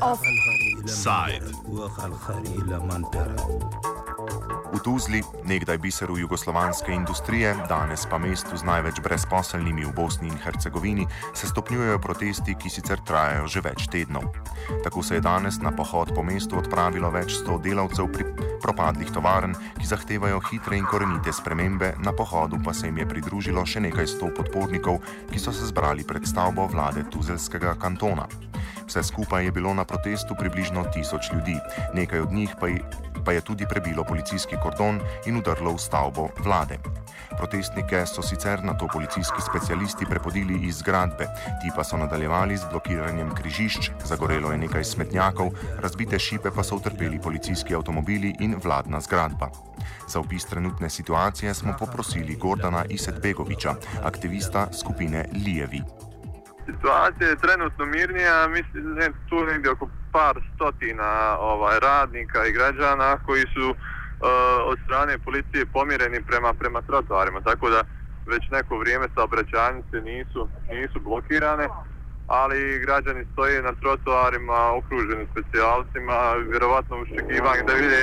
Offside. V Tuzli, nekdaj biseru jugoslovanske industrije, danes pa mestu z največ brezposelnimi v Bosni in Hercegovini, se stopnjujejo protesti, ki sicer trajajo že več tednov. Tako se je danes na pohod po mestu odpravilo več sto delavcev pri propadlih tovarn, ki zahtevajo hitre in korenite spremembe, na pohodu pa se jim je pridružilo še nekaj sto podpornikov, ki so se zbrali pred stavbo vlade Tuzelskega kantona. Vse skupaj je bilo na protestu približno tisoč ljudi, nekaj od njih pa je, pa je tudi prebilo policijski kordon in udrlo v stavbo vlade. Protestnike so sicer na to policijski specialisti prepodili iz zgradbe, ti pa so nadaljevali z blokiranjem križišč, zagorelo je nekaj smetnjakov, razbite šipe pa so utrpeli policijski avtomobili in vladna zgradba. Za opis trenutne situacije smo poprosili Gordana Isetbegoviča, aktivista skupine Lijevi. Situacija je trenutno mirnija, mislim ne, tu negdje oko par stotina ovaj, radnika i građana koji su uh, od strane policije pomireni prema, prema trotoarima, tako da već neko vrijeme saobraćajnice nisu, nisu blokirane, ali građani stoje na trotoarima okruženi specijalcima, vjerovatno uščekivanje da vide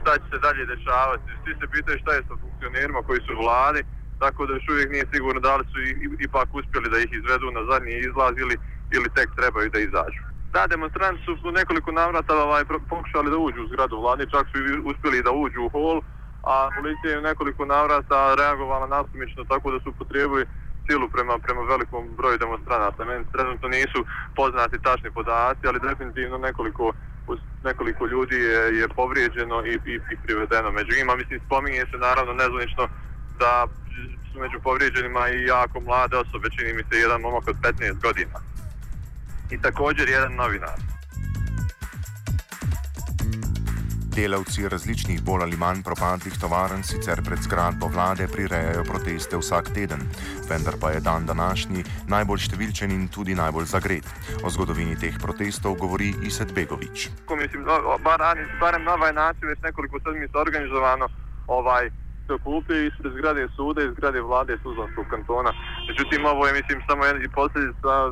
šta će se dalje dešavati. Svi se pitaju šta je sa funkcionerima koji su vladi, tako da još uvijek nije sigurno da li su ipak uspjeli da ih izvedu na zadnji izlaz ili, ili tek trebaju da izađu. Da, demonstranti su u nekoliko navrata ovaj, pokušali da uđu u zgradu vlade, čak su uspjeli da uđu u hol, a policija je u nekoliko navrata reagovala nasumično tako da su potrebili silu prema, prema velikom broju demonstranata. Meni trenutno nisu poznati tačni podaci, ali definitivno nekoliko, nekoliko ljudi je, je povrijeđeno i, i, i privedeno. Među njima, mislim, spominje se naravno nezvanično da su među povrijeđenima i jako mlade osobe, čini mi se jedan momak od 15 godina. I također jedan novinar. Delavci različnih bolj ali manj propadlih tovarn sicer pred zgradbo vlade prirejajo proteste vsak teden, vendar pa je dan današnji najbolj številčen in tudi najbolj zagret. O zgodovini teh protestov govori Iset Begovič. Mislim, bar, barem na ovaj način već nekoliko sedmica organizovano ovaj, se okupio ispred zgrade suda i zgrade vlade Suzanskog kantona. Međutim, ovo je, mislim, samo jedna posljedica e,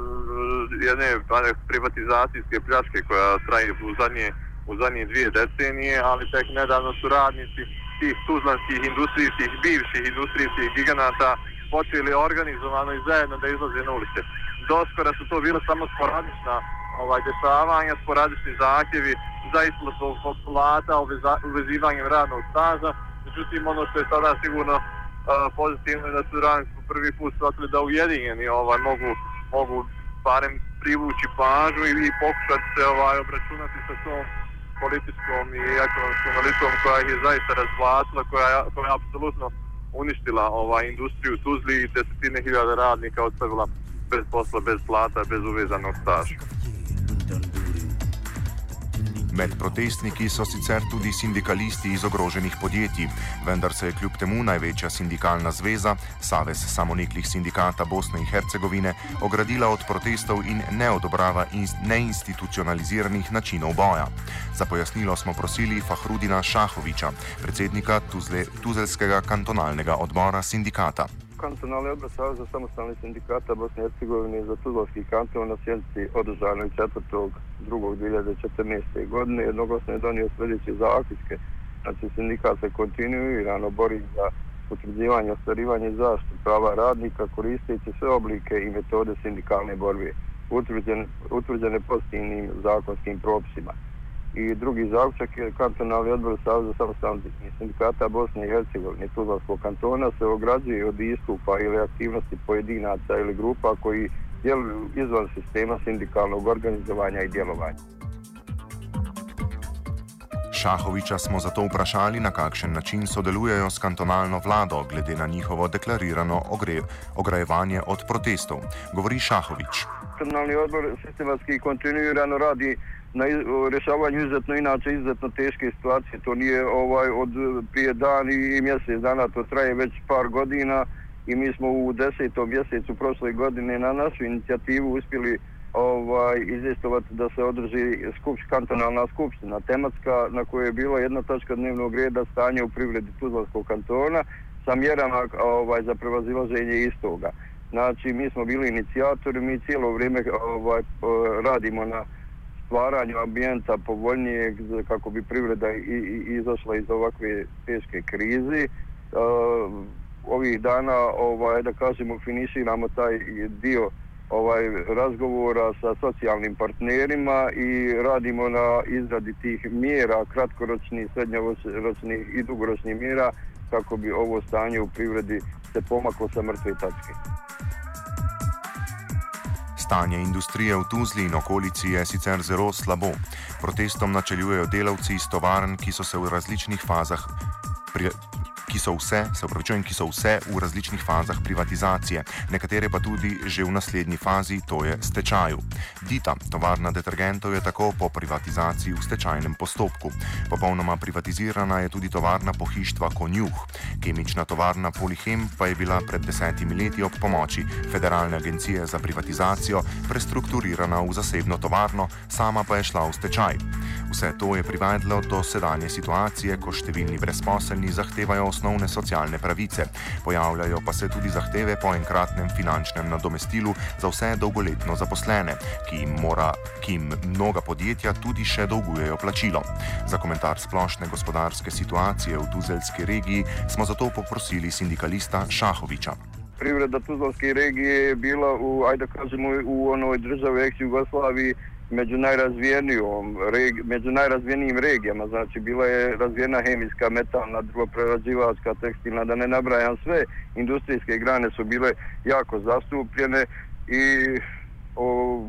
jedne pa, privatizacijske pljačke koja traje u zadnje, u zadnje dvije decenije, ali tek nedavno su radnici tih tuzlanskih industrijskih, bivših industrijskih giganata počeli organizovano i zajedno da izlaze na ulice. Doskora su to bilo samo sporadična ovaj, dešavanja, sporadični zahtjevi za isplatu populata, uvezivanjem radnog staža, međutim ono što je sada sigurno uh, pozitivno je da su radnici po prvi put shvatili da ujedinjeni ovaj, mogu, mogu barem privući pažu i, i pokušati se ovaj, obračunati sa tom političkom i ekonomskom elitom koja je zaista razvlatila, koja, koja je apsolutno uništila ovaj, industriju Tuzli i desetine hiljada radnika ostavila bez posla, bez plata, bez uvezanog staža. Med protestniki so sicer tudi sindikalisti iz ogroženih podjetij, vendar se je kljub temu največja sindikalna zveza, Savez samoneklih sindikata Bosne in Hercegovine, ogradila od protestov in ne odobrava neinstitucionaliziranih načinov boja. Za pojasnilo smo prosili Fahrudina Šahoviča, predsednika Tuzle, Tuzelskega kantonalnega odbora sindikata. Kantonalni odbor Saveza samostalnih sindikata Bosne i Hercegovine za Tuzlovski kanton na sjednici održanoj 4.2.2014. godine jednoglasno je donio sljedeće zaključke. Znači sindikat se kontinuirano bori za utvrđivanje, ostvarivanje zaštite zaštitu prava radnika koristeći sve oblike i metode sindikalne borbe utvrđene, utvrđene pozitivnim zakonskim propisima i drugi zaključak je kantonalni odbor Saveza samostalnih sindikata Bosne i Hercegovine Tuzlanskog kantona se ograđuje od istupa ili aktivnosti pojedinaca ili grupa koji djeluju izvan sistema sindikalnog organizovanja i djelovanja. Šahoviča smo zato vprašali, na kakšen način sodelujejo s kantonalno vlado, glede na njihovo deklarirano ogre, ograjevanje od protestov. Govori Šahovič. Nacionalni odbor sistematski kontinuirano radi na rješavanju izuzetno inače izuzetno teške situacije. To nije ovaj od prije dan i mjesec dana, to traje već par godina i mi smo u desetom mjesecu prošle godine na našu inicijativu uspjeli ovaj, izvjestovati da se održi skupš, kantonalna skupština tematska na kojoj je bilo jedna točka dnevnog reda stanje u privredi Tuzlanskog kantona sa mjerama ovaj, za prevazilaženje istoga. Znači, mi smo bili inicijatori, mi cijelo vrijeme ovaj, radimo na stvaranju ambijenta povoljnijeg kako bi privreda i, i, izašla iz ovakve teške krize. Uh, ovih dana, ovaj, da kažemo, finiširamo taj dio ovaj razgovora sa socijalnim partnerima i radimo na izradi tih mjera, kratkoročnih, srednjoročnih i dugoročnih mjera kako bi ovo stanje u privredi se pomaklo sa mrtve tačke. Stanje industrije v Tuzli in okolici je sicer zelo slabo. Protestom načeljujejo delavci iz tovarn, ki so se v različnih fazah ki so vse, se upravičujem, ki so vse v različnih fazah privatizacije, nekatere pa tudi že v naslednji fazi, to je stečaju. Dita, tovarna detergentov, je tako po privatizaciji v stečajnem postopku. Popolnoma privatizirana je tudi tovarna pohištva Konjuh. Kemična tovarna Polihem pa je bila pred desetimi leti ob pomoči Federalne agencije za privatizacijo prestrukturirana v zasebno tovarno, sama pa je šla v stečaj. Vse to je privedlo do sedanje situacije, ko številni brezposelni zahtevajo osnovne socialne pravice. Pojavljajo pa se tudi zahteve po enkratnem finančnem nadomestilu za vse dolgoletno zaposlene, ki jim, mora, ki jim mnoga podjetja tudi še dolgujejo plačilo. Za komentar splošne gospodarske situacije v Tuzelski regiji smo zato poprosili sindikalista Šahoviča. Privreda Tuzlovske regije je bila u, ajde kažemo, u onoj državi ex-Jugoslaviji među najrazvijenijom među najrazvijenijim regijama znači bila je razvijena hemijska metalna drvoprerađivačka tekstilna da ne nabrajam sve industrijske grane su bile jako zastupljene i o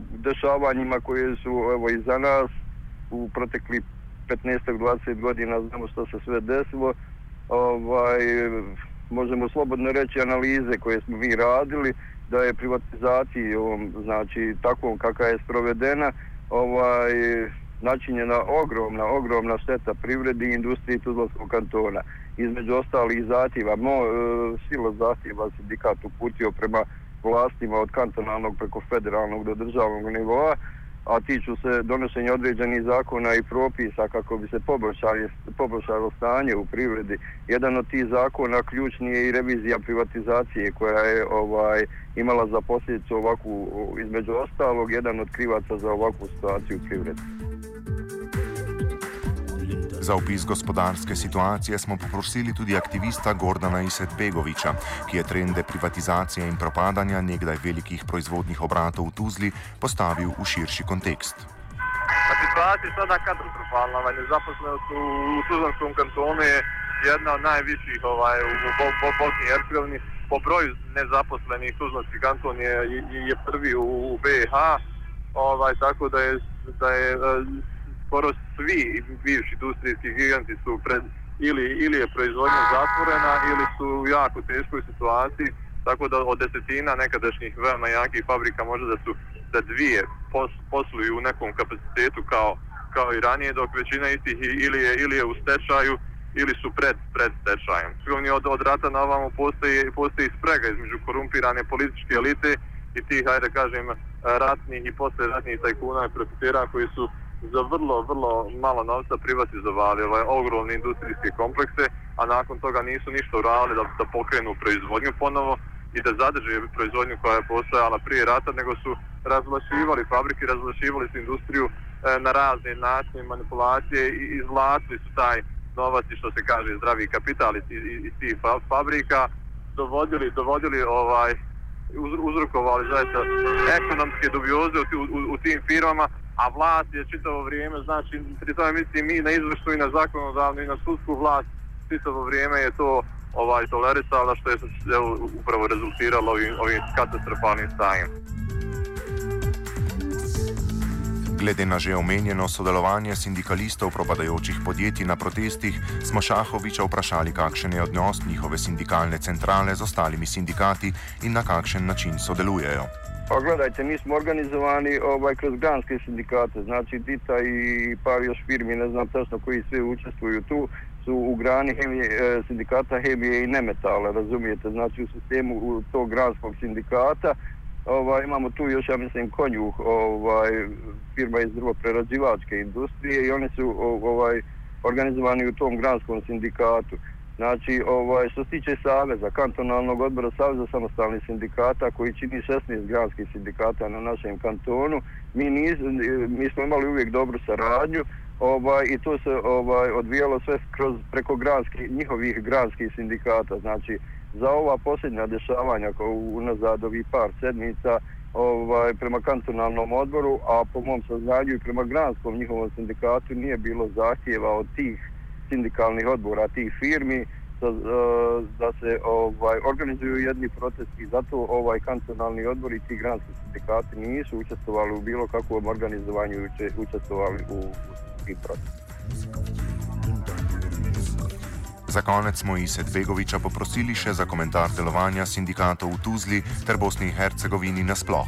dešavanjima koje su evo iza nas u protekli 15-20 godina znamo što se sve desilo ovaj možemo slobodno reći analize koje smo mi radili da je ovom znači takvom kakva je sprovedena, ovaj, načinjena ogromna, ogromna šteta privredi i industriji Tuzlanskog kantona. Između ostalih zahtjeva, mo, e, silo zahtjeva sindikat uputio prema vlastima od kantonalnog preko federalnog do državnog nivoa, a tiču se donošenja određenih zakona i propisa kako bi se poboljšalo stanje u privredi. Jedan od tih zakona ključni je i revizija privatizacije koja je ovaj imala za posljedicu ovakvu, između ostalog, jedan od krivaca za ovakvu situaciju u privredi. Za opis gospodarske situacije smo poprosili tudi aktivista Gordana Isetbegoviča, ki je trende privatizacije in propadanja nekdaj velikih proizvodnih obratov v Tuzli postavil v širši kontekst. Situacija je sada katastrofalna. Ovaj, nezaposlenost u, u Tuzlanskom kantonu je jedna od najviših ovaj, u, u Bosni i Hercegovini. Po broju nezaposlenih Tuzlanski kanton je, je, je prvi u, u BiH. Ovaj, tako da je, da je skoro svi bivši industrijski giganti su pred, ili, ili je proizvodnja zatvorena ili su u jako teškoj situaciji, tako da od desetina nekadašnjih veoma jakih fabrika može da su da dvije pos, posluju u nekom kapacitetu kao, kao i ranije, dok većina istih ili je, ili je u stečaju ili su pred, pred stečajem. Oni od, od rata na ovamo postoji, postoji sprega između korumpirane političke elite i tih, hajde kažem, ratnih i posle ratnih tajkuna i profitera koji su za vrlo, vrlo malo novca privatizovali ovaj ogromne industrijske komplekse, a nakon toga nisu ništa uradili da, da pokrenu proizvodnju ponovo i da zadrže proizvodnju koja je postojala prije rata, nego su razvlašivali fabrike, razvlašivali su industriju e, na razne načine manipulacije i izvlačili su taj novac i što se kaže zdravi kapital iz, iz, iz tih fabrika, dovodili, dovodili ovaj uzrokovali zaista ekonomske dubioze u, u, u tim firmama, a vlast je čitavo vrijeme, znači, pri tome mislim mi na izvršnu i na zakonodavnu i na sudsku vlast, čitavo vrijeme je to ovaj tolerisala što je evo, upravo rezultiralo ovim, ovim katastrofalnim stanjem. Glede na že omenjeno sodelovanje sindikalistov propadajočih podjetij na protestih, smo Šahoviča vprašali, kakšen je odnos njihove sindikalne centrale z ostalimi sindikati in na kakšen način sodelujejo. Pa gledajte, mi smo organizovani ovaj, kroz granske sindikate, znači DITA i par još firmi, ne znam tačno koji sve učestvuju tu, su u grani hemije, e, sindikata hemije i nemetala, razumijete, znači u sistemu tog granskog sindikata, ovaj, imamo tu još, ja mislim, konjuh, ovaj, firma iz drvoprerađivačke industrije i oni su ovaj, organizovani u tom granskom sindikatu. Znači, ovaj, što se tiče Saveza, kantonalnog odbora Saveza samostalnih sindikata, koji čini 16 granskih sindikata na našem kantonu, mi, niz, mi smo imali uvijek dobru saradnju ovaj, i to se ovaj, odvijalo sve kroz, preko granski, njihovih granskih sindikata. Znači, za ova posljednja dešavanja kao unazad ovih par sedmica ovaj, prema kantonalnom odboru, a po mom saznanju i prema granskom njihovom sindikatu nije bilo zahtjeva od tih sindikalnih odbora tih firmi da, eh, da se ovaj organizuju jedni protesti zato ovaj kantonalni odbor i ti granski sindikati nisu učestvovali u bilo kakvom organizovanju i učestvovali u, u protestima. Za konec smo Iset Begoviča poprosili še za komentar delovanja sindikatov v Tuzli ter Bosni in Hercegovini nasploh.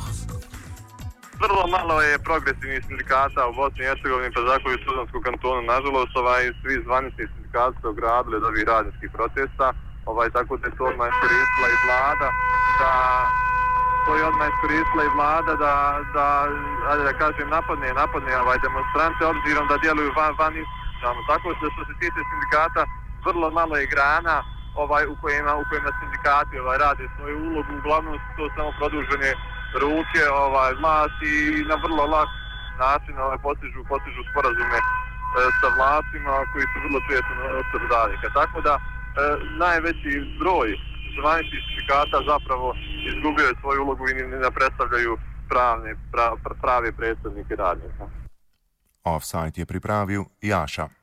Vrlo malo je progresivnih sindikata u Bosni i Hercegovini, pa tako i u Sudanskom kantonu. Nažalost, ovaj, svi zvanični sindikati su ogradili od ovih radničkih protesta, ovaj, tako da je to odmah iskoristila i vlada da to je odmah iskoristila i vlada da, da, ajde da kažem, napadne, napadne ovaj, demonstrante, obzirom da djeluju van, van institucionalno. Tako da što se tiče sindikata, vrlo malo je grana ovaj, u, kojima, u kojima sindikati ovaj, rade svoju ulogu, uglavnom su to samo produžene ruke ovaj, vlasti i na vrlo lak način ovaj, postižu, postižu sporazume e, sa vlastima koji su vrlo često na. Tako da e, najveći broj zvaničnih sindikata zapravo izgubio svoju ulogu i ne predstavljaju pravne, pra, prave predstavnike radnika. Offside je pripravio Jaša.